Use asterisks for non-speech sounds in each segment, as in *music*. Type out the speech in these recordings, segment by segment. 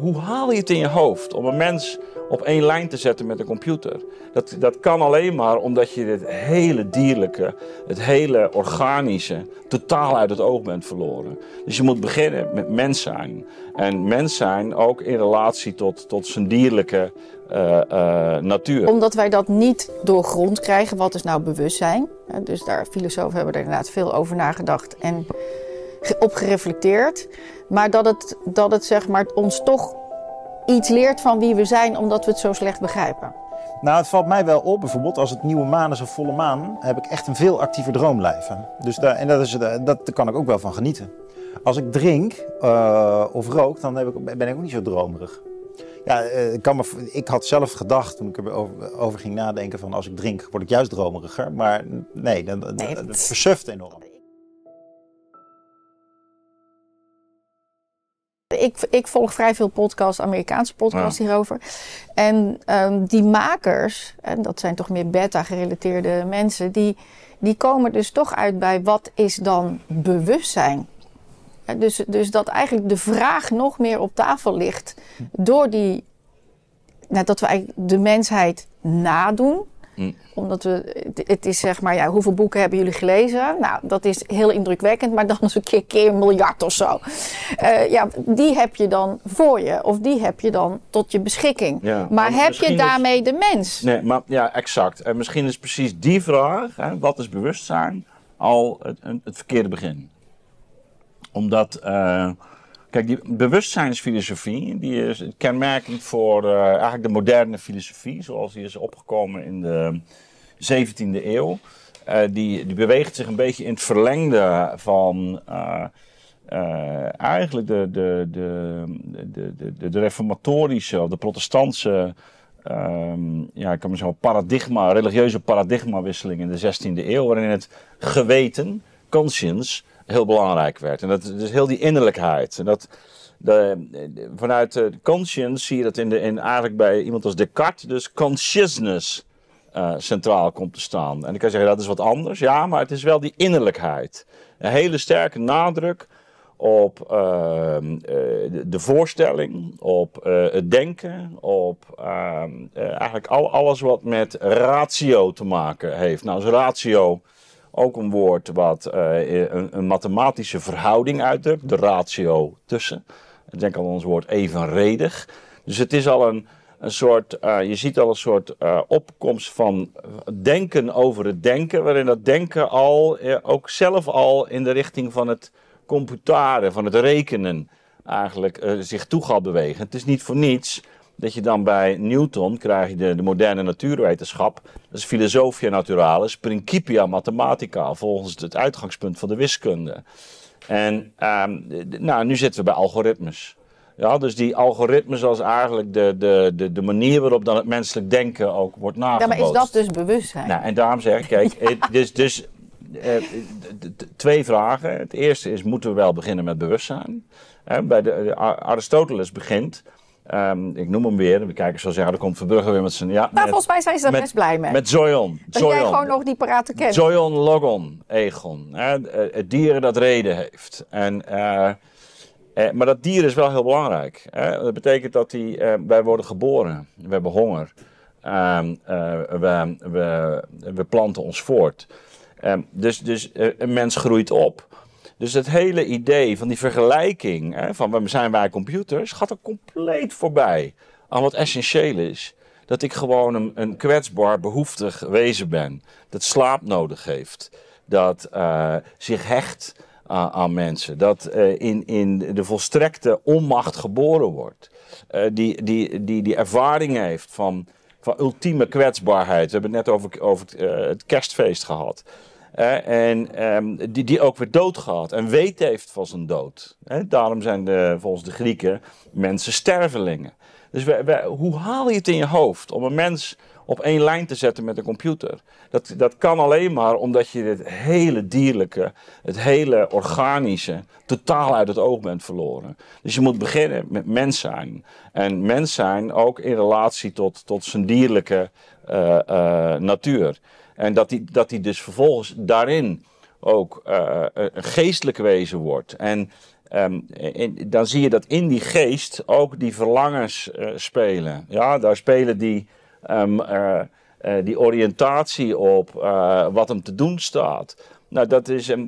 hoe haal je het in je hoofd om een mens op één lijn te zetten met een computer? Dat, dat kan alleen maar omdat je het hele dierlijke, het hele organische, totaal uit het oog bent verloren. Dus je moet beginnen met mens zijn. En mens zijn ook in relatie tot, tot zijn dierlijke uh, uh, natuur. Omdat wij dat niet doorgrond krijgen, wat is nou bewustzijn? Dus daar, filosofen hebben er inderdaad veel over nagedacht en op gereflecteerd. Maar dat het, dat het zeg maar, ons toch iets leert van wie we zijn, omdat we het zo slecht begrijpen. Nou, het valt mij wel op, bijvoorbeeld als het nieuwe maan is of volle maan, heb ik echt een veel actiever droomlijven. Dus daar, en dat is, dat, daar kan ik ook wel van genieten. Als ik drink uh, of rook, dan heb ik, ben ik ook niet zo dromerig. Ja, ik, kan me, ik had zelf gedacht toen ik erover over ging nadenken van als ik drink word ik juist dromeriger. Maar nee, dat, nee, dat, dat versuft enorm. Ik, ik, volg vrij veel podcasts, Amerikaanse podcasts ja. hierover. En um, die makers, en dat zijn toch meer beta-gerelateerde mensen, die, die komen dus toch uit bij wat is dan bewustzijn? Dus, dus dat eigenlijk de vraag nog meer op tafel ligt door die, nou, dat we eigenlijk de mensheid nadoen. Mm. Omdat we, het is zeg maar, ja, hoeveel boeken hebben jullie gelezen? Nou, dat is heel indrukwekkend, maar dan eens *laughs* een keer, keer een miljard of zo. Uh, ja, die heb je dan voor je, of die heb je dan tot je beschikking. Ja, maar heb je daarmee is, de mens? Nee, maar ja, exact. En misschien is precies die vraag, hè, wat is bewustzijn, al het, het verkeerde begin. Omdat. Uh, Kijk, die bewustzijnsfilosofie, die is kenmerkend voor uh, eigenlijk de moderne filosofie, zoals die is opgekomen in de 17e eeuw. Uh, die, die beweegt zich een beetje in het verlengde van uh, eigenlijk de, de, de, de, de, de reformatorische of de protestantse um, ja, ik kan maar zeggen, paradigma, religieuze paradigmawisseling in de 16e eeuw, waarin het geweten, conscience, heel belangrijk werd. En dat is heel die innerlijkheid. En dat, de, vanuit de conscience zie je dat in de, in, eigenlijk bij iemand als Descartes, dus consciousness uh, centraal komt te staan. En dan kan zeggen, dat is wat anders. Ja, maar het is wel die innerlijkheid. Een hele sterke nadruk op uh, de, de, voorstelling, op uh, het denken, op ehm, eigenlijk al, alles wat met ratio te maken heeft. Nou, als ratio ook een woord wat uh, een, een, mathematische verhouding uitdrukt, de ratio tussen. Denk aan ons woord evenredig. Dus het is al een, een soort, uh, je ziet al een soort opkomst van denken over het denken, waarin dat denken al, ook zelf al in de richting van het computaren, van het rekenen, eigenlijk zich toe gaat bewegen. Het is niet voor niets dat je dan bij Newton krijg je de, de moderne natuurwetenschap. Dat is Philosophia Naturalis, Principia Mathematica, volgens het uitgangspunt van de wiskunde. En um, nou, nu zitten we bij algoritmes. Ja, dus die algoritmes als eigenlijk de, de, de, de manier waarop dan het menselijk denken ook wordt nagebootst. Ja, maar is dat dus bewustzijn? Nou, en daarom zeg ik, kijk, *laughs* dus, dus eh, twee vragen. Het eerste is, moeten we wel beginnen met bewustzijn? bij de, Aristoteles begint Um, ik noem hem weer. We kijken zo zeggen, er komt Verbrugge weer met zijn... Ja, nou, volgens mij zijn ze er best blij mee. Met Zoion. Dat jij gewoon nog die parate kent. Zoion Logon, Egon. Hè, het dier dat reden heeft. En, uh, eh, maar dat dier is wel heel belangrijk. Hè? Dat betekent dat die, uh, wij worden geboren. We hebben honger. Uh, we, we, we planten ons voort. dus dus een mens groeit op. Dus het hele idee van die vergelijking, hè, van zijn wij computers, gaat er compleet voorbij aan wat essentieel is. Dat ik gewoon een, kwetsbaar, behoeftig wezen ben. Dat slaap nodig heeft. Dat uh, zich hecht aan, aan mensen. Dat uh, in, in de volstrekte onmacht geboren wordt. Die, die, die, die ervaring heeft van, van ultieme kwetsbaarheid. We hebben het net over, over het kerstfeest gehad en um, die, die ook weer doodgaat en weet heeft van zijn dood. daarom zijn de, volgens de Grieken mensen stervelingen. Dus hoe haal je het in je hoofd om een mens op één lijn te zetten met een computer? Dat, dat kan alleen maar omdat je het hele dierlijke, het hele organische, totaal uit het oog bent verloren. Dus je moet beginnen met mens zijn. En mens zijn ook in relatie tot, tot zijn dierlijke uh, uh, natuur. En dat hij dat dus vervolgens daarin ook uh, een geestelijk wezen wordt. En ehm, dan zie je dat in die geest ook die verlangens eh, spelen. Ja, daar spelen die, ehm, eh, eh, die oriëntatie op, eh, wat hem te doen staat. Nou, dat is eh,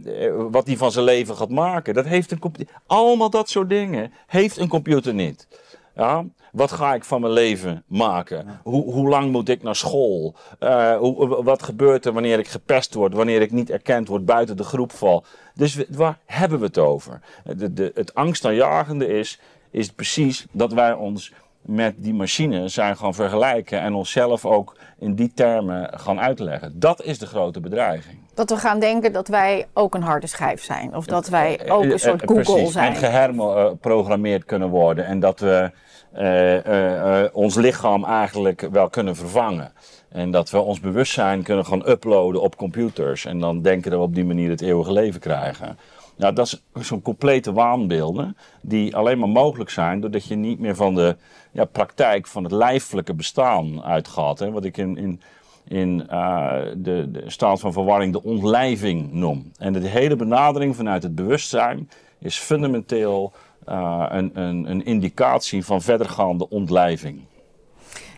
wat hij van zijn leven gaat maken. Dat heeft een. Allemaal dat soort dingen heeft een computer niet. Ja, wat ga ik van mijn leven maken? Hoe, hoe lang moet ik naar school? Eh, hoe, wat gebeurt er wanneer ik gepest word? Wanneer ik niet erkend word, buiten de groep val? Dus we- waar hebben we het over? De, de, het angstaanjagende is, is precies dat wij ons met die machine zijn gaan vergelijken en onszelf ook in die termen gaan uitleggen. Dat is de grote bedreiging. Dat we gaan denken dat wij ook een harde schijf zijn. Of dat wij ook Eh, een soort eh, Google precies. zijn. En geherprogrammeerd kunnen worden. En dat we eh, eh, eh, ons lichaam eigenlijk wel kunnen vervangen. En dat we ons bewustzijn kunnen gaan uploaden op computers. En dan denken dat we op die manier het eeuwige leven krijgen. Nou, dat is zo'n complete waanbeelden. Die alleen maar mogelijk zijn doordat je niet meer van de ja, praktijk van het lijfelijke bestaan uitgaat. Hè? Wat ik in, in, in eh, de, de staat van verwarring de ontlijving noem. En de hele benadering vanuit het bewustzijn is fundamenteel eh, een, een, een indicatie van verdergaande ontlijving.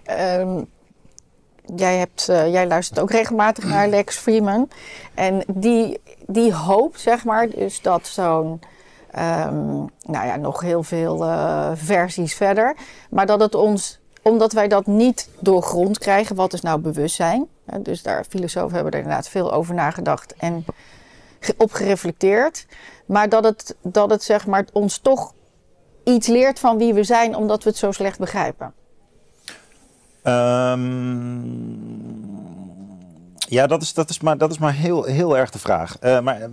Ehm, jij, hebt, eh, jij luistert ook regelmatig naar Lex Freeman. En die, die hoopt, zeg maar, dus dat zo'n. ehm, nou ja, nog heel veel eh, versies verder. Maar dat het ons, omdat wij dat niet doorgrond krijgen, wat is nou bewustzijn? Dus daar, filosofen hebben er inderdaad veel over nagedacht en op gereflecteerd. Maar dat het, dat het zeg maar, ons toch iets leert van wie we zijn, omdat we het zo slecht begrijpen. Ehm, ja, dat is, dat is maar, dat is maar heel, heel erg de vraag. Eh, maar eh,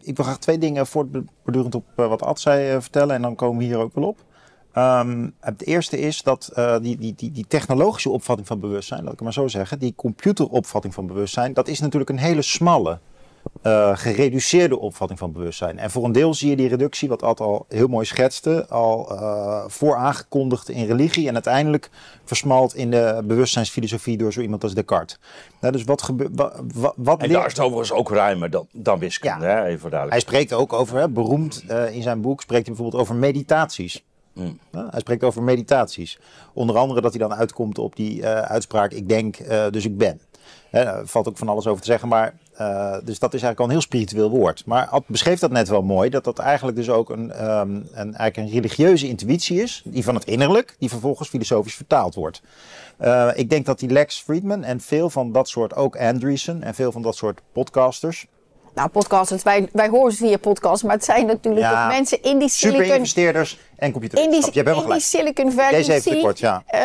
ik wil graag twee dingen voortbordurend op eh, wat Ad zei vertellen. En dan komen we hier ook wel op. Ehm, het eerste is dat die, die, die, die technologische opvatting van bewustzijn, laat ik het maar zo zeggen, die computeropvatting van bewustzijn, dat is natuurlijk een hele smalle, eh, gereduceerde opvatting van bewustzijn. En voor een deel zie je die reductie, wat Ad al heel mooi schetste, al eh vooraangekondigd in religie en uiteindelijk versmalt in de bewustzijnsfilosofie door zo iemand als Descartes. Nou, dus wat gebeurt. Wat En daar is het overigens ook ruimer dan, dan wiskunde, hè? even hij spreekt ook over, hè, beroemd eh, in zijn boek, spreekt hij bijvoorbeeld over meditaties. Mm. Ja, hij spreekt over meditaties. Onder andere dat hij dan uitkomt op die uitspraak: Ik denk, dus ik ben. Daar valt ook van alles over te zeggen, maar eh, dus dat is eigenlijk al een heel spiritueel woord. Maar Ad beschreef dat net wel mooi, dat dat eigenlijk dus ook een, ehm, een, eigenlijk een religieuze intuïtie is, die van het innerlijk, die vervolgens filosofisch vertaald wordt. Eh, ik denk dat die Lex Friedman en veel van dat soort, ook Andreessen en veel van dat soort podcasters, Nou, podcasts, wij, wij horen ze via podcasts, maar het zijn natuurlijk Ja, ook mensen in die Silicon, investeerders en computerwetenschap. die, Je hebt helemaal in die. Silicon Valley. Deze zie- kort, ja. eh,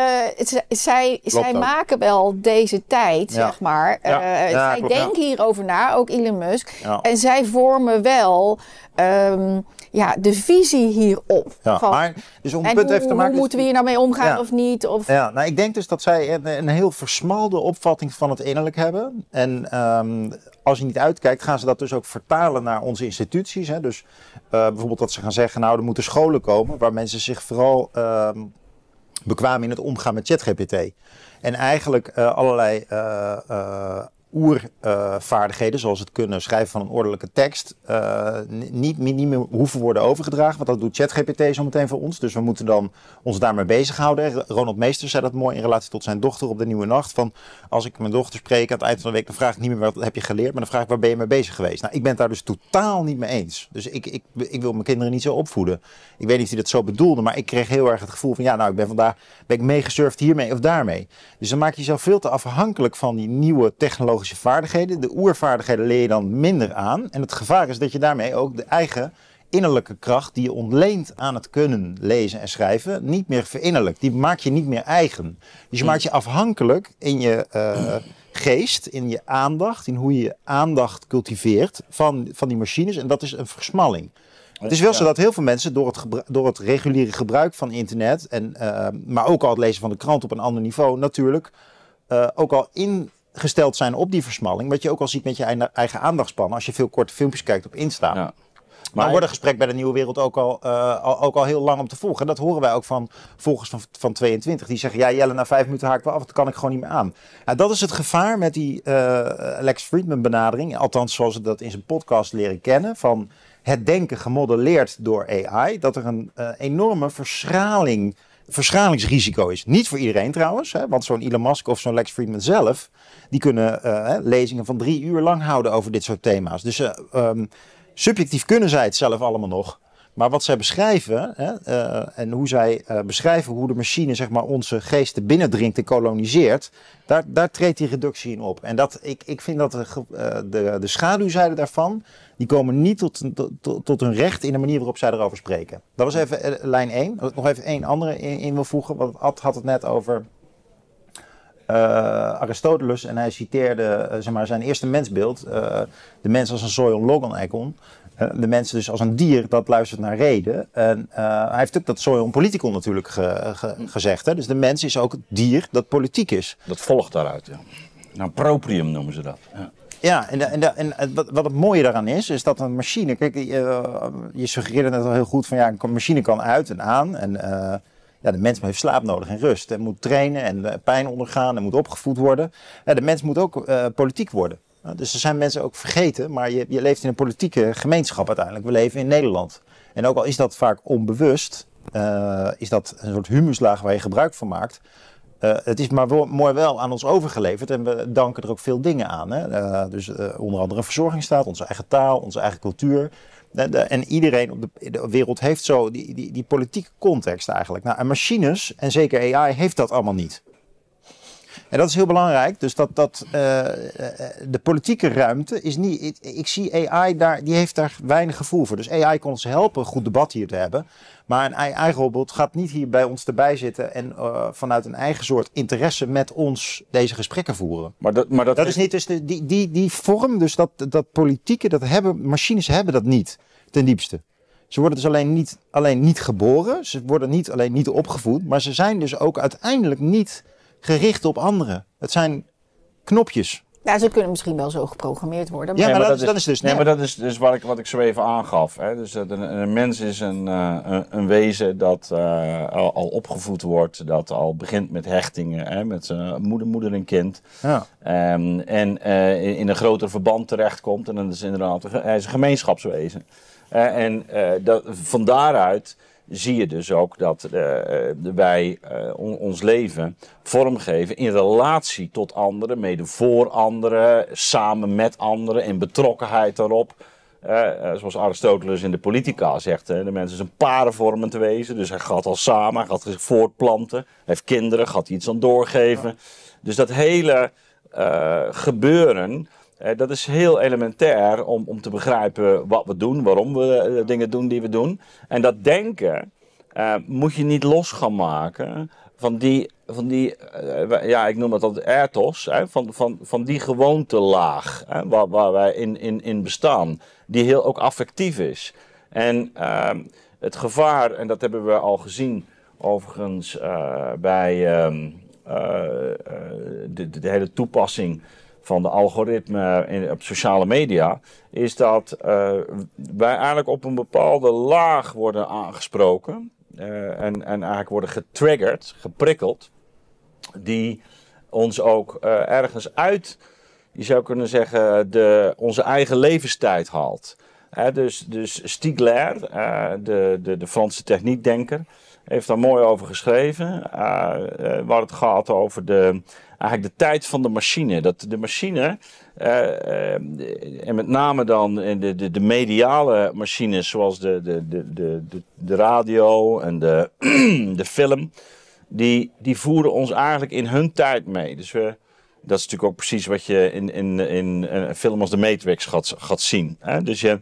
zij zij ook. maken wel deze tijd, Ja. zeg maar. Ja. Eh, zij klopt, denken hierover na, ook Elon Musk. Ja. En zij vormen wel ehm, ja, de visie hierop. Ja, Van- maar dus om het en punt hoe, even te maken. hoe moeten we hier nou mee omgaan Ja. of niet? Of, Ja, nou, ik denk dus dat zij een, een heel versmalde opvatting van het innerlijk hebben. En ehm, als je niet uitkijkt, gaan ze dat dus ook vertalen naar onze instituties. Hè? Dus eh, bijvoorbeeld dat ze gaan zeggen, nou, er moeten scholen komen waar mensen zich vooral ehm, bekwamen in het omgaan met ChatGPT. En eigenlijk eh, allerlei eh, oervaardigheden, zoals het kunnen schrijven van een ordelijke tekst, ni- niet, niet, meer hoeven worden overgedragen. Want dat doet ChatGPT zo meteen voor ons. Dus we moeten dan ons daarmee bezighouden. Ronald Meester zei dat mooi in relatie tot zijn dochter op de Nieuwe Nacht. Van als ik mijn dochter spreek aan het eind van de week, dan vraag ik niet meer wat heb je geleerd, maar dan vraag ik waar ben je mee bezig geweest. Nou, ik ben daar dus totaal niet mee eens. Dus ik, ik, ik wil mijn kinderen niet zo opvoeden. Ik weet niet of hij dat zo bedoelde, maar ik kreeg heel erg het gevoel van ja, nou, ik ben vandaag ben ik meegesurfd hiermee of daarmee. Dus dan maak je jezelf veel te afhankelijk van die nieuwe technologische vaardigheden. De oervaardigheden leer je dan minder aan. En het gevaar is dat je daarmee ook de eigen innerlijke kracht die je ontleent aan het kunnen lezen en schrijven, niet meer verinnerlijkt. Die maak je niet meer eigen. Dus je maakt je afhankelijk in je eh, geest, in je aandacht, in hoe je je aandacht cultiveert van, van die machines. En dat is een versmalling. Het is wel zo dat heel veel mensen door het, door het reguliere gebruik van internet, en, eh, maar ook al het lezen van de krant op een ander niveau, natuurlijk eh, ook al ingesteld zijn op die versmalling. Wat je ook al ziet met je eigen- aandachtspannen als je veel korte filmpjes kijkt op Insta. Ja. Maar wordt een gesprek bij de Nieuwe Wereld ook al, eh, al, ook al heel lang om te volgen. En dat horen wij ook van volgers van, van 22. Die zeggen, ja Jelle, na vijf minuten haak ik wel af. Dat kan ik gewoon niet meer aan. Ja, dat is het gevaar met die eh, Lex Friedman benadering. Althans, zoals we dat in zijn podcast leren kennen. Van het denken gemodelleerd door AI, dat er een uh, enorme verschraling, verschralingsrisico is. Niet voor iedereen trouwens, hè, want zo'n Elon Musk of zo'n Lex Friedman zelf, die kunnen uh, lezingen van drie uur lang houden over dit soort thema's. Dus uh, um, subjectief kunnen zij het zelf allemaal nog. Maar wat zij beschrijven hè, uh, en hoe zij uh, beschrijven hoe de machine zeg maar, onze geesten binnendringt en koloniseert, daar, daar treedt die reductie in op. En dat, ik, ik vind dat de, uh, de, de schaduwzijde daarvan, die komen niet tot, tot, tot hun recht in de manier waarop zij erover spreken. Dat was even lijn 1. Nog even één andere in, wil voegen, want Ad had het net over Aristoteles en hij citeerde zeg maar, zijn eerste mensbeeld, de mens als een soion logon icon. De mensen dus als een dier dat luistert naar reden. En uh, hij heeft ook dat Soyon Politicon natuurlijk ge, ge, gezegd. Hè? Dus de mens is ook het dier dat politiek is. Dat volgt daaruit, ja. Nou, proprium noemen ze dat. Ja. Ja, en, de, en, de, en wat, wat het mooie daaraan is, is dat een machine. Kijk, uh, je suggereerde net al heel goed van ja, een machine kan uit en aan. En ja, de mens heeft slaap nodig en rust. En moet trainen en pijn ondergaan en moet opgevoed worden. Ja, de mens moet ook politiek worden. Dus er zijn mensen ook vergeten, maar je, je leeft in een politieke gemeenschap uiteindelijk. We leven in Nederland. En ook al is dat vaak onbewust, uh, is dat een soort humuslaag waar je gebruik van maakt. Uh, het is maar mooi wel aan ons overgeleverd en we danken er ook veel dingen aan. Hè? Uh, dus onder andere verzorgingsstaat, onze eigen taal, onze eigen cultuur. En iedereen op de, de, wereld heeft zo die, die, die politieke context eigenlijk. Nou, en machines, en zeker AI, heeft dat allemaal niet. En dat is heel belangrijk. Dus dat, dat uh, de politieke ruimte is niet. Ik, ik, zie AI daar, die heeft daar weinig gevoel voor. Dus AI kon ons helpen een goed debat hier te hebben. Maar een AI-robot gaat niet hier bij ons erbij zitten en uh, vanuit een eigen soort interesse met ons deze gesprekken voeren. Maar dat, maar dat, dat is, is niet. Dus de, die, die, die vorm, dus dat, dat politieke, dat hebben machines hebben dat niet ten diepste. Ze worden dus alleen niet, alleen niet geboren, ze worden niet alleen niet opgevoed, maar ze zijn dus ook uiteindelijk niet gericht op anderen. Het zijn knopjes. Ja, ze kunnen misschien wel zo geprogrammeerd worden. Maar... Ja, maar, maar dat, dat, is, dus. Nee, maar dat is dus wat ik, wat ik zo even aangaf. Hè. Dus een, een mens is een, uh, een, een, wezen dat uh, al, al, opgevoed wordt, dat al begint met hechtingen, hè, met zijn moeder, moeder en kind. Ja. Um, en uh, in, in, een groter verband terechtkomt. En dat is inderdaad, hij is een gemeenschapswezen. en dat, van daaruit zie je dus ook dat uh, wij uh, on, ons leven vormgeven in relatie tot anderen, mede voor anderen, samen met anderen, in betrokkenheid daarop. Uh, zoals Aristoteles in de Politica zegt, de mens is een parenvormend wezen, dus hij gaat al samen, hij gaat zich voortplanten, hij heeft kinderen, gaat iets aan doorgeven. Ja. Dus dat hele gebeuren, dat is heel elementair om, om te begrijpen wat we doen, waarom we uh, dingen doen die we doen. En dat denken uh, moet je niet los gaan maken van die, van die ja, ik noem het altijd ethos, hè, van, van, van die gewoontelaag hè, waar, waar wij in, in, in bestaan, die heel ook affectief is. En ehm, het gevaar, en dat hebben we al gezien overigens bij ehm, de, de hele toepassing van de algoritme op sociale media, is dat uh, wij eigenlijk op een bepaalde laag worden aangesproken uh, en, en eigenlijk worden getriggerd, geprikkeld, die ons ook uh, ergens uit, je zou kunnen zeggen, de, onze eigen levenstijd haalt. dus, dus Stigler, de, de, de Franse techniekdenker, heeft daar mooi over geschreven. waar het gaat over de, eigenlijk de tijd van de machine. Dat de machine, uh, en met name dan de, de, de mediale machines zoals de, de, de, de, de radio en de, *clears throat* de film, die, die voeren ons eigenlijk in hun tijd mee. Dus we, dat is natuurlijk ook precies wat je in, in, in een film als The Matrix gaat, gaat zien. Hè? Dus je,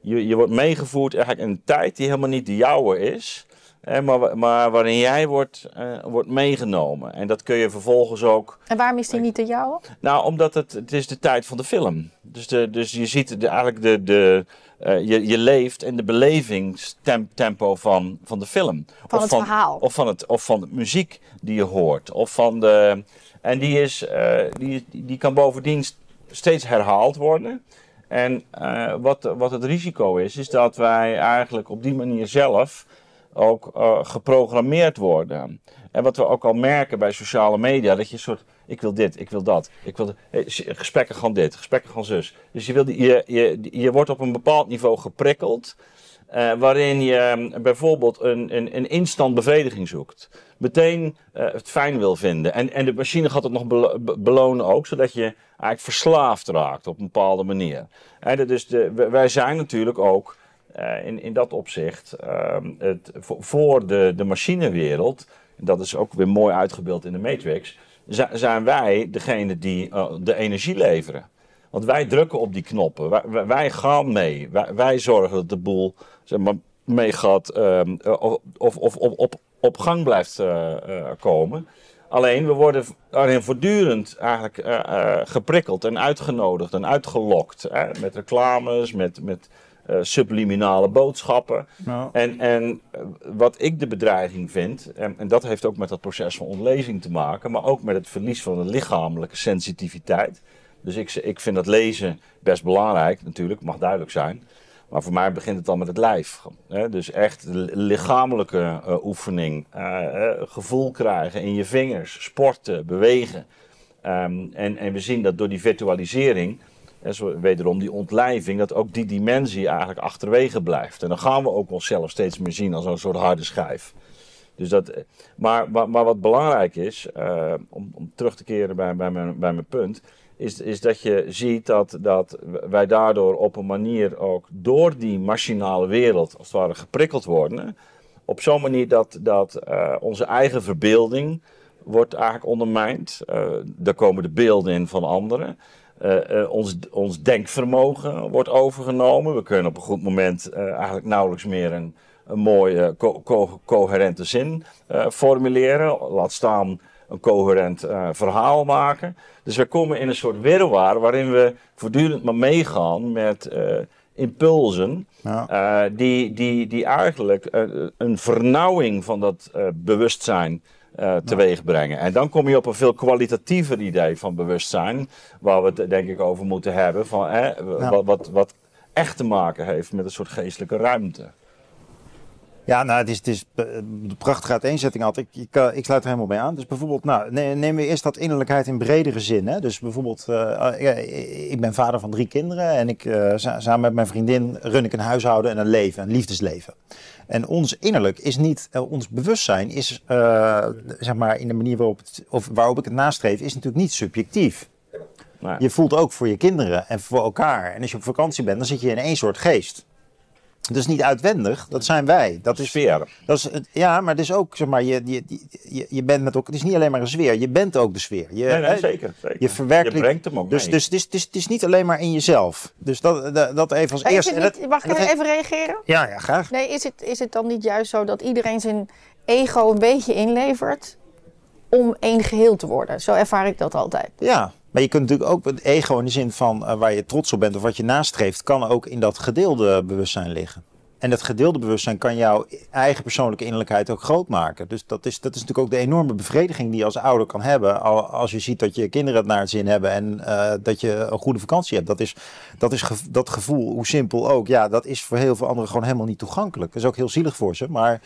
je, je wordt meegevoerd eigenlijk in een tijd die helemaal niet de jouwe is maar, maar waarin jij wordt, uh, wordt meegenomen. En dat kun je vervolgens ook. En waarom is die niet de jouwe? Nou, omdat het, het is de tijd van de film. Dus, de, dus je ziet de, eigenlijk de. de uh, je, je leeft in de belevingstempo van, van de film. Van of het van, verhaal. Of van, het, of van de muziek die je hoort. Of van de. En die, is, uh, die, die kan bovendien steeds herhaald worden. En wat, wat het risico is, is dat wij eigenlijk op die manier zelf ook uh, geprogrammeerd worden. En wat we ook al merken bij sociale media, dat je een soort, ik wil dit, ik wil dat, ik wil, gesprekken gaan dit, gesprekken gaan zus. Dus je, wil, je, je, je wordt op een bepaald niveau geprikkeld. Uh, waarin je ehm, bijvoorbeeld een, een, een instant bevrediging zoekt. Meteen het fijn wil vinden. En, en de machine gaat het nog belonen ook, zodat je eigenlijk verslaafd raakt op een bepaalde manier. En dus de, wij zijn natuurlijk ook uh, in, in dat opzicht ehm, het, voor de, de machinewereld, dat is ook weer mooi uitgebeeld in de Matrix, zijn wij degene die de energie leveren. Want wij drukken op die knoppen. Wij, gaan mee. Wij, zorgen dat de boel zeg maar, mee gaat um, of, of, of, op, gang blijft komen. Alleen we worden daarin voortdurend eigenlijk geprikkeld en uitgenodigd en uitgelokt. Hè, met reclames, met, met subliminale boodschappen. Nou. En, en wat ik de bedreiging vind, en, en, dat heeft ook met dat proces van ontlezing te maken, maar ook met het verlies van een lichamelijke sensitiviteit. Dus ik, ik vind dat lezen best belangrijk, natuurlijk, mag duidelijk zijn. Maar voor mij begint het dan met het lijf. Hè? Dus echt lichamelijke uh, oefening, uh, gevoel krijgen in je vingers, sporten, bewegen. Um, en, en we zien dat door die virtualisering, hè, wederom die ontlijving, dat ook die dimensie eigenlijk achterwege blijft. En dan gaan we ook onszelf steeds meer zien als een soort harde schijf. Dus dat, maar, maar, maar wat belangrijk is, uh, om, om terug te keren bij, bij, mijn, bij mijn punt, is, is dat je ziet dat, dat wij daardoor op een manier ook door die machinale wereld als het ware geprikkeld worden. Op zo'n manier dat, dat uh, onze eigen verbeelding wordt eigenlijk ondermijnd. Uh, daar komen de beelden in van anderen. Uh, ons, ons denkvermogen wordt overgenomen. We kunnen op een goed moment eigenlijk nauwelijks meer een, een mooie co co coherente zin formuleren. Laat staan een coherent uh, verhaal maken. Dus we komen in een soort wirwar waarin we voortdurend maar meegaan met uh, impulsen. Ja. Uh, die, die, die eigenlijk een vernauwing van dat bewustzijn teweeg brengen. En dan kom je op een veel kwalitatiever idee van bewustzijn. Waar we het denk ik over moeten hebben. Van, wat, wat, wat echt te maken heeft met een soort geestelijke ruimte. Ja, nou, het is, het is een prachtige uiteenzetting altijd. Ik, ik, ik, sluit er helemaal bij aan. Dus bijvoorbeeld, nou, nemen we eerst dat innerlijkheid in bredere zin. Hè? Dus bijvoorbeeld, uh, ik ben vader van drie kinderen en ik, uh, samen met mijn vriendin run ik een huishouden en een leven, een liefdesleven. En ons innerlijk is niet, uh, ons bewustzijn is, zeg maar, in de manier waarop, het, of waarop ik het nastreef, is natuurlijk niet subjectief. Je voelt ook voor je kinderen en voor elkaar. En als je op vakantie bent, dan zit je in één soort geest. Dat is niet uitwendig, dat zijn wij. Dat is sfeer. Dat is, ja, maar het is ook, zeg maar, je, je, je, je bent met ook. Het is niet alleen maar een sfeer, je bent ook de sfeer. Je, nee, nee, zeker, zeker. Je verwerkt. Je brengt hem ook dus, mee. Dus, dus het, is, het is niet alleen maar in jezelf. Dus dat, dat, dat even als eerste. Niet, mag ik even reageren? Ja, ja, graag. Nee, is het, is het dan niet juist zo dat iedereen zijn ego een beetje inlevert om één geheel te worden? Zo ervaar ik dat altijd. Ja, maar je kunt natuurlijk ook het ego in de zin van uh, waar je trots op bent of wat je nastreeft, kan ook in dat gedeelde bewustzijn liggen. En dat gedeelde bewustzijn kan jouw eigen persoonlijke innerlijkheid ook groot maken. Dus dat is, dat is natuurlijk ook de enorme bevrediging die je als ouder kan hebben. Als je ziet dat je kinderen het naar het zin hebben en uh, dat je een goede vakantie hebt. Dat is, dat is dat gevoel, hoe simpel ook, ja, dat is voor heel veel anderen gewoon helemaal niet toegankelijk. Dat is ook heel zielig voor ze. Maar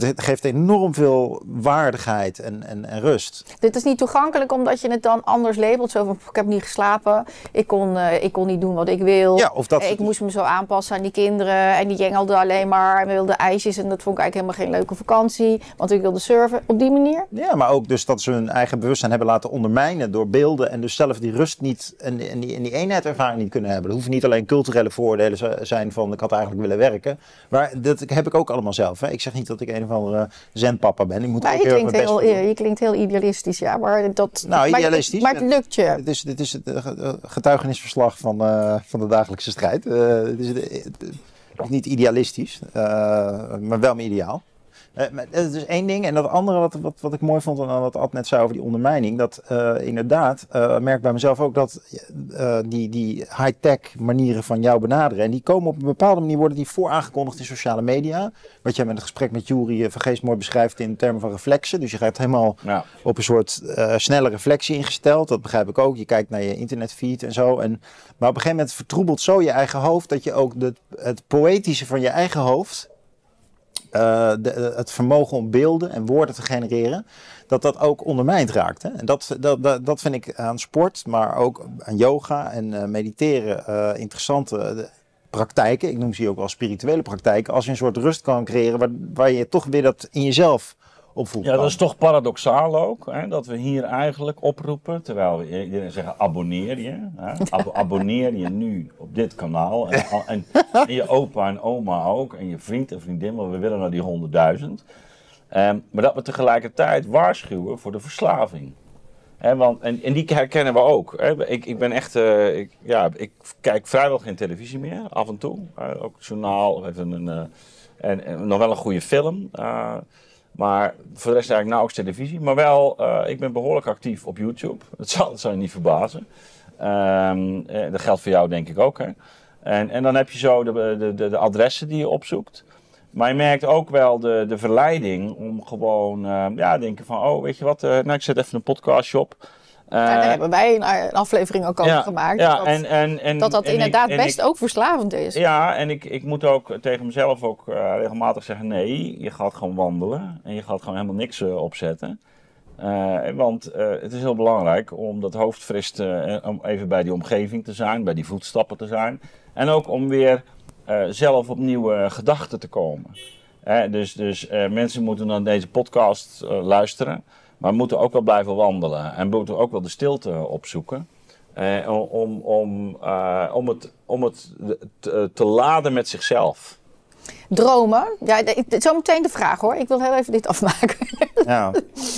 dat geeft enorm veel waardigheid en, en, en, rust. Dit is niet toegankelijk omdat je het dan anders labelt. Zo van, ik heb niet geslapen, ik kon, uh, ik kon niet doen wat ik wil. Ja, of dat... Ik moest me zo aanpassen aan die kinderen. En die jengelden alleen maar en wilden ijsjes. En dat vond ik eigenlijk helemaal geen leuke vakantie. Want ik wilde surfen op die manier. Ja, maar ook dus dat ze hun eigen bewustzijn hebben laten ondermijnen door beelden. En dus zelf die rust niet en, en, die, en die eenheidservaring niet kunnen hebben. Er hoeven niet alleen culturele voordelen zijn van ik had eigenlijk willen werken. Maar dat heb ik ook allemaal zelf. Hè. Ik zeg niet dat ik een een of andere zenpapa ben. Ik moet maar je, klinkt heel, je klinkt heel idealistisch, ja. Maar dat, nou, idealistisch. Maar, het lukt je. Dit is, dit is het eh, getuigenisverslag van, uh, van de dagelijkse strijd. Uh, het is, het is niet idealistisch, uh, maar wel mijn ideaal. Uh, dat is één ding. En dat andere wat, wat, wat ik mooi vond aan wat Ad net zei over die ondermijning. Dat uh, inderdaad, uh, merk bij mezelf ook dat die, die high-tech manieren van jou benaderen. En die komen op een bepaalde manier, worden die vooraangekondigd in sociale media. Wat jij met het gesprek met Jury van Geest mooi beschrijft in termen van reflexen. Dus je gaat helemaal ja. op een soort snelle reflectie ingesteld. Dat begrijp ik ook. Je kijkt naar je internetfeed en zo. En, maar op een gegeven moment vertroebelt zo je eigen hoofd dat je ook de, het poëtische van je eigen hoofd eh, de, het vermogen om beelden en woorden te genereren, dat dat ook ondermijnd raakt. Hè? En dat, dat, dat, dat vind ik aan sport, maar ook aan yoga en uh, mediteren interessante praktijken. Ik noem ze ook wel spirituele praktijken. Als je een soort rust kan creëren waar, waar je toch weer dat in jezelf Ja, dat is toch paradoxaal ook. Hè, dat we hier eigenlijk oproepen, terwijl we iedereen zeggen abonneer je. Hè, *laughs* ab abonneer je nu op dit kanaal. En, en, en, *laughs* je opa en oma ook. En je vriend en vriendin, want we willen naar die honderdduizend. Um, maar dat we tegelijkertijd waarschuwen voor de verslaving. He, want, en, en, die herkennen we ook. He. Ik, ik ben echt, uh, ik, ja, ik kijk vrijwel geen televisie meer, af en toe. Uh, ook het journaal even een, uh, en, en, nog wel een goede film. Maar voor de rest eigenlijk nauwelijks televisie. Maar wel, ik ben behoorlijk actief op YouTube. Dat zal, zal je niet verbazen. Um, dat geldt voor jou denk ik ook. Hè. En, en dan heb je zo de, de, de, adressen die je opzoekt. Maar je merkt ook wel de, de verleiding om gewoon, uh, ja, denken van, oh, weet je wat, uh, nou, ik zet even een podcastje op. Ja, daar hebben wij een, een aflevering ook over ja, gemaakt. Ja, dat, en, en, en, dat dat inderdaad ik, best ik, ook verslavend is. Ja, en ik, ik moet ook tegen mezelf ook regelmatig zeggen, nee, je gaat gewoon wandelen. En je gaat gewoon helemaal niks opzetten. want het is heel belangrijk om dat hoofd fris te, om even bij die omgeving te zijn, bij die voetstappen te zijn. En ook om weer zelf op nieuwe gedachten te komen. Dus dus mensen moeten naar deze podcast luisteren, maar moeten ook wel blijven wandelen en moeten ook wel de stilte opzoeken. Uh, om, om, om het, om het te, te, laden met zichzelf. Dromen? Ja, zo meteen de vraag hoor. Ik wil heel even dit afmaken. Ja.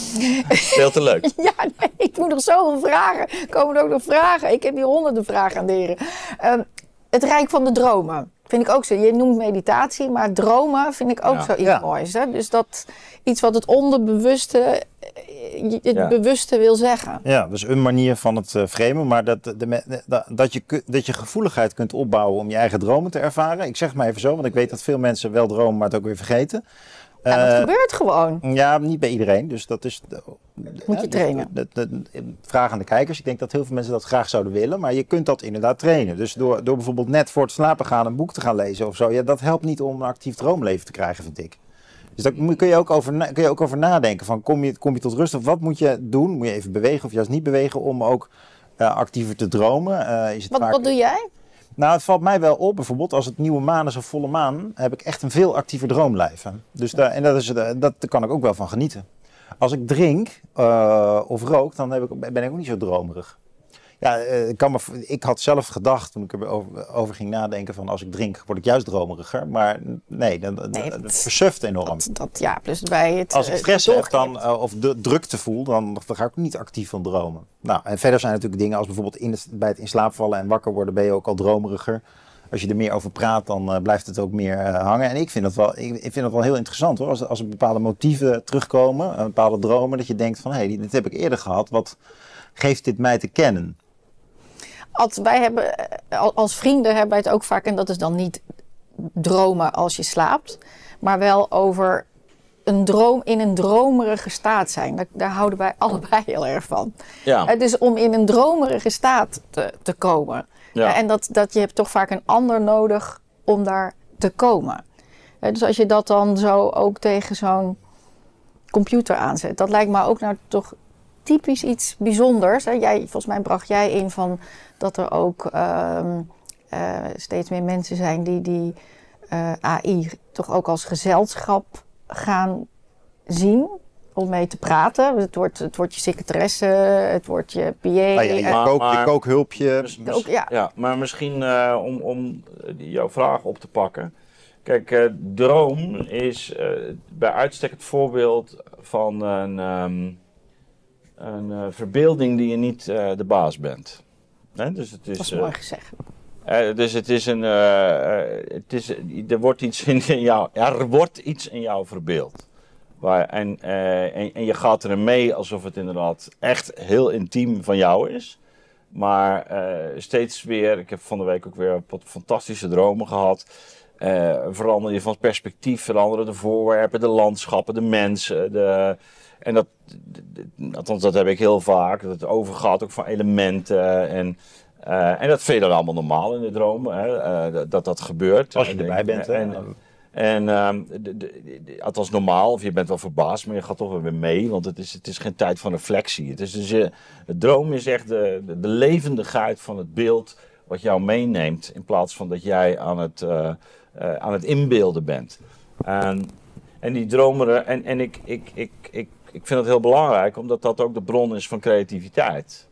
*laughs* Veel te leuk. ja, nee, ik moet nog zoveel vragen. Komen er ook nog vragen? Ik heb hier honderden vragen aan de heren. Uh, het Rijk van de Dromen. Vind ik ook zo. Je noemt meditatie, maar dromen vind ik ook ja. zoiets ja. moois. Hè? Dus dat iets wat het onderbewuste, het ja. bewuste wil zeggen. Ja, dus een manier van het uh, framen, maar dat, de, de, dat, je, dat je gevoeligheid kunt opbouwen om je eigen dromen te ervaren. Ik zeg het maar even zo, want ik weet dat veel mensen wel dromen, maar het ook weer vergeten. Ja, dat uh, gebeurt gewoon. Ja, niet bij iedereen. Dus dat is. Moet je trainen. De, de, de, vraag aan de kijkers. Ik denk dat heel veel mensen dat graag zouden willen. Maar je kunt dat inderdaad trainen. Dus door, door bijvoorbeeld net voor het slapen gaan een boek te gaan lezen of zo. Ja, dat helpt niet om een actief droomleven te krijgen, vind ik. Dus daar kun je ook over, kun je ook over nadenken. Van kom, je, kom je tot rust of wat moet je doen? Moet je even bewegen of juist niet bewegen om ook uh, actiever te dromen? Uh, is het wat, vaak... wat doe jij? Nou, het valt mij wel op. Bijvoorbeeld als het nieuwe maan is of volle maan, heb ik echt een veel actiever droomleven. Dus daar, en dat is, dat kan ik ook wel van genieten. Als ik drink uh, of rook, dan heb ik, ben ik ook niet zo dromerig. Ja, ik, kan me, ik had zelf gedacht toen ik erover over ging nadenken van als ik drink word ik juist dromeriger. Maar nee, dat, nee, dat, dat versuft enorm. Dat, dat, ja, plus bij het, als ik stress heb dan, uh, of de drukte voel, dan, dan ga ik niet actief van dromen. Nou, en verder zijn natuurlijk dingen als bijvoorbeeld in bij het in slaap vallen en wakker worden ben je ook al dromeriger. Als je er meer over praat, dan uh, blijft het ook meer uh, hangen. En ik vind dat wel, ik, ik vind dat wel heel interessant hoor. Als, als er bepaalde motieven terugkomen, bepaalde dromen, dat je denkt van hé, hey, dit heb ik eerder gehad. Wat geeft dit mij te kennen? Als wij hebben, als vrienden hebben wij het ook vaak, en dat is dan niet dromen als je slaapt, maar wel over een droom in een dromerige staat zijn. Daar, daar houden wij *laughs* allebei heel erg van. Ja. Het is om in een dromerige staat te, te komen. Ja. En dat, dat je hebt toch vaak een ander nodig om daar te komen. Dus als je dat dan zo ook tegen zo'n computer aanzet, dat lijkt me ook nou toch typisch iets bijzonders. Jij, volgens mij bracht jij in van dat er ook um, uh, steeds meer mensen zijn die, die uh, AI toch ook als gezelschap gaan zien. Om mee te praten. Het wordt, het wordt je secretaresse, het wordt je PA. Ah, ja, je, Maar- kook, maar- je kookhulpje. Dus- Ook, ja. Ja, maar misschien eh, om, om jouw vraag op te pakken. Kijk, eh, droom is eh, bij uitstek het voorbeeld van een, ehm, een eh, verbeelding die je niet eh, de baas bent. Dus het is, Dat is eh, mooi gezegd. dus het is een, het is, er wordt iets in *laughs* jou, er wordt iets in jou verbeeld. Waar, en, en, en je gaat erin mee alsof het inderdaad echt heel intiem van jou is. Maar steeds weer, ik heb van de week ook weer wat fantastische dromen gehad. Eh, verander je van perspectief, veranderen de voorwerpen, de landschappen, de mensen. De, en dat, althans, dat heb ik heel vaak. Dat het overgaat ook van elementen. En, eh, en dat vind je dan allemaal normaal in de dromen, hè, eh, dat- dat gebeurt. Als je erbij bent, hè. En, En ehm, de, de, de- althans normaal, of je bent wel verbaasd, maar je gaat toch wel weer mee, want het is, het is geen tijd van reflectie. Het, is dus, eh, het droom is echt de, de, de levendigheid van het beeld wat jou meeneemt, in plaats van dat jij aan het, aan het inbeelden bent. En, en die dromeren, en, en ik, ik, ik, ik, ik vind het heel belangrijk, omdat dat ook de bron is van creativiteit.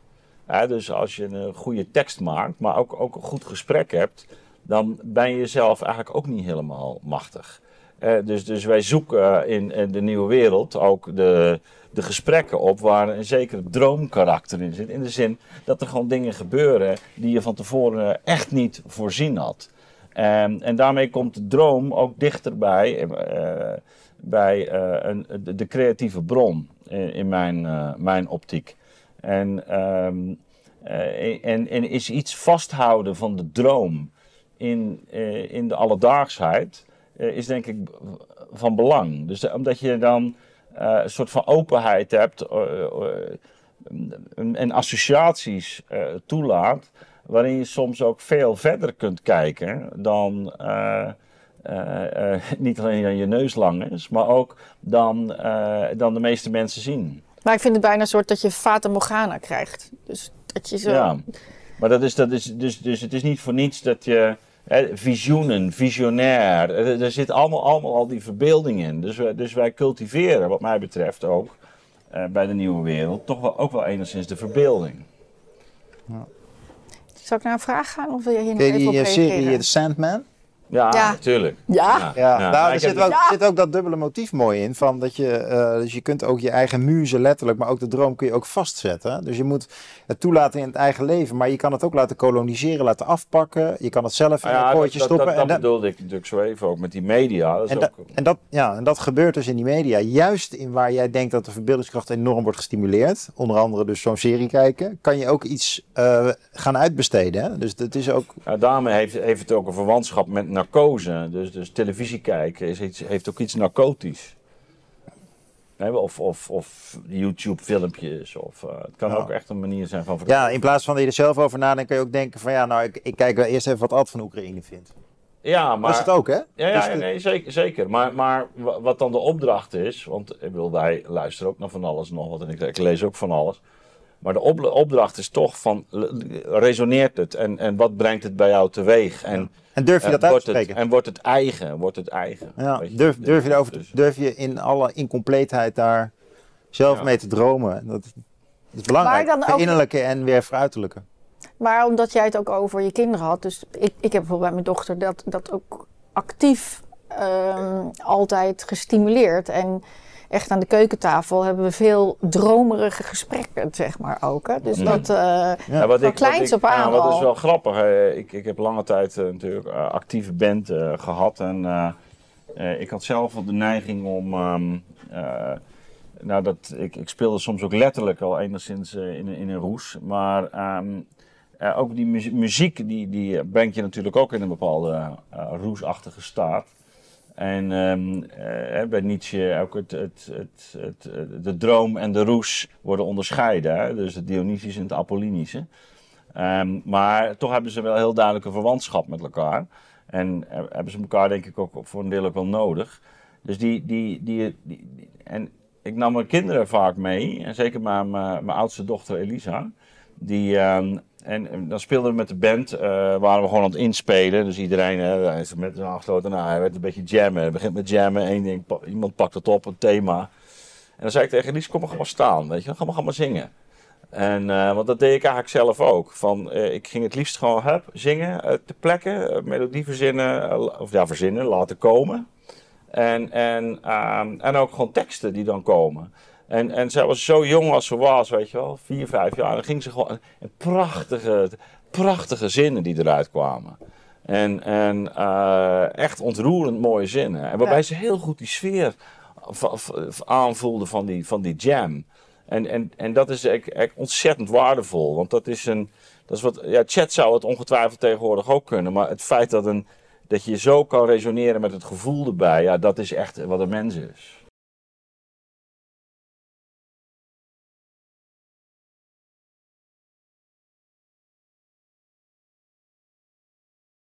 Dus als je een goede tekst maakt, maar ook, ook een goed gesprek hebt, dan ben je jezelf eigenlijk ook niet helemaal machtig. Eh, dus, dus wij zoeken in, in de nieuwe wereld ook de, de gesprekken op waar een zeker droomkarakter in zit. In de zin dat er gewoon dingen gebeuren die je van tevoren echt niet voorzien had. En, en daarmee komt de droom ook dichterbij eh, bij eh, een, de, creatieve bron in, in mijn, eh, mijn optiek. En, ehm, eh, en, en is iets vasthouden van de droom in, in de alledaagsheid, is denk ik van belang. Dus omdat je dan een soort van openheid hebt en en associaties toelaat, waarin je soms ook veel verder kunt kijken dan *laughs* niet alleen aan je neus lang is, maar ook dan, eh, dan de meeste mensen zien. Maar ik vind het bijna een soort dat je Fata Morgana krijgt. Dus dat je zo... Ja, maar dat is, dat is, dus, dus het is niet voor niets dat je hè, visioenen, visionair, er, er zit allemaal, allemaal al die verbeelding in. Dus, wij- dus wij cultiveren, wat mij betreft ook, eh, bij de nieuwe wereld, toch wel, ook wel enigszins de verbeelding. Zal ik naar een vraag gaan of wil je hier nog Ken je even op die eh, serie reageren? The Sandman? Ja, Ja. natuurlijk. Ja. Ja, Ja, nou, maar er zit ook, Ja. zit ook dat dubbele motief mooi in. Van dat je, eh, dus je kunt ook je eigen muze letterlijk, maar ook de droom kun je ook vastzetten. Dus je moet het toelaten in het eigen leven, maar je kan het ook laten koloniseren, laten afpakken. Je kan het zelf in Nou ja, een kooitje dat, stoppen. dat, dat en dat- bedoelde ik natuurlijk zo even ook met die media. Dat is en, en, dat, ja, en dat gebeurt dus in die media. Juist in waar jij denkt dat de verbeeldingskracht enorm wordt gestimuleerd. Onder andere dus zo'n serie kijken. Kan je ook iets eh, gaan uitbesteden. Hè? Dus dat is ook... Ja, daarmee heeft, heeft het ook een verwantschap met narcose. Dus, dus televisie kijken is iets, heeft ook iets narcotisch. Nee, of, of, of YouTube-filmpjes. Of, eh, het kan Ja. ook echt een manier zijn van Ja, in plaats van dat je er zelf over nadenkt, kan je ook denken van ja, nou ik, ik kijk wel eerst even wat Ad van Oekraïne vindt. Ja, maar... Dat is het ook hè? Ja, ja, ja, de- nee, zeker. zeker. Maar, maar wa- wat dan de opdracht is, want ik bedoel, wij luisteren ook naar van alles nog wat en ik, ik lees ook van alles. Maar de op- opdracht is toch van, resoneert het en, en wat brengt het bij jou teweeg? En, En durf je dat uit wordt te het, spreken? en wordt het eigen, wordt het eigen. Ja, weet je? durf, durf je Dus- durf je in alle incompleetheid daar zelf Ja. mee te dromen? Dat, dat is belangrijk. Maar dan ook- Verinnerlijke en weer veruiterlijke. Maar omdat jij het ook over je kinderen had. Dus ik, ik heb bijvoorbeeld bij mijn dochter dat, dat ook actief ehm, altijd gestimuleerd. En echt aan de keukentafel hebben we veel dromerige gesprekken, zeg maar ook. Hè? Dus Ja. dat... eh, Ja, wat Van ik, kleins wat ik, af aan wat is wel grappig. hè. Ik, ik heb lange tijd eh, natuurlijk eh, actieve band eh, gehad. En eh, eh, ik had zelf wel de neiging om. ehm, eh, nou, dat, ik, ik speelde soms ook letterlijk al enigszins in, een- in een roes. Maar ehm, eh, ook die muzie- muziek, die, die brengt je natuurlijk ook in een bepaalde roesachtige staat. En ehm, eh, bij Nietzsche ook het, het, het, het, de droom en de roes worden onderscheiden. Hè? Dus het Dionysische en het Apollinische. Ehm, maar toch hebben ze wel heel duidelijke verwantschap met elkaar. En eh, hebben ze elkaar denk ik ook voor een deel ook wel nodig. Dus die, die, die, en ik nam mijn kinderen vaak mee. En zeker mijn, mijn oudste dochter Elisa. Die, ehm, en, en dan speelden we met de band, eh, waren we gewoon aan het inspelen. Dus iedereen eh, hij is met zijn afgesloten, nou, hij werd een beetje jammen. Hij begint met jammen, één ding, iemand pakt het op, een thema. En dan zei ik tegen Elise, kom maar, maar staan, weet je, ga maar, ga maar zingen. En, eh, want dat deed ik eigenlijk zelf ook. Van, eh, ik ging het liefst gewoon hup, zingen, eh, te plekken, eh, melodie verzinnen, eh, of ja, verzinnen, laten komen. En, en, ehm, en ook gewoon teksten die dan komen. En, en zij was zo jong als ze was, weet je wel, vier, vijf jaar. En dan ging ze gewoon en prachtige, prachtige zinnen die eruit kwamen. En, en eh, echt ontroerend mooie zinnen. En waarbij Ja. ze heel goed die sfeer aanvoelde van die, van die jam. En, en, en dat is echt, echt ontzettend waardevol. Want dat is een. Dat is wat, ja, chat zou het ongetwijfeld tegenwoordig ook kunnen. Maar het feit dat, een, dat je zo kan resoneren met het gevoel erbij. Ja, dat is echt wat een mens is.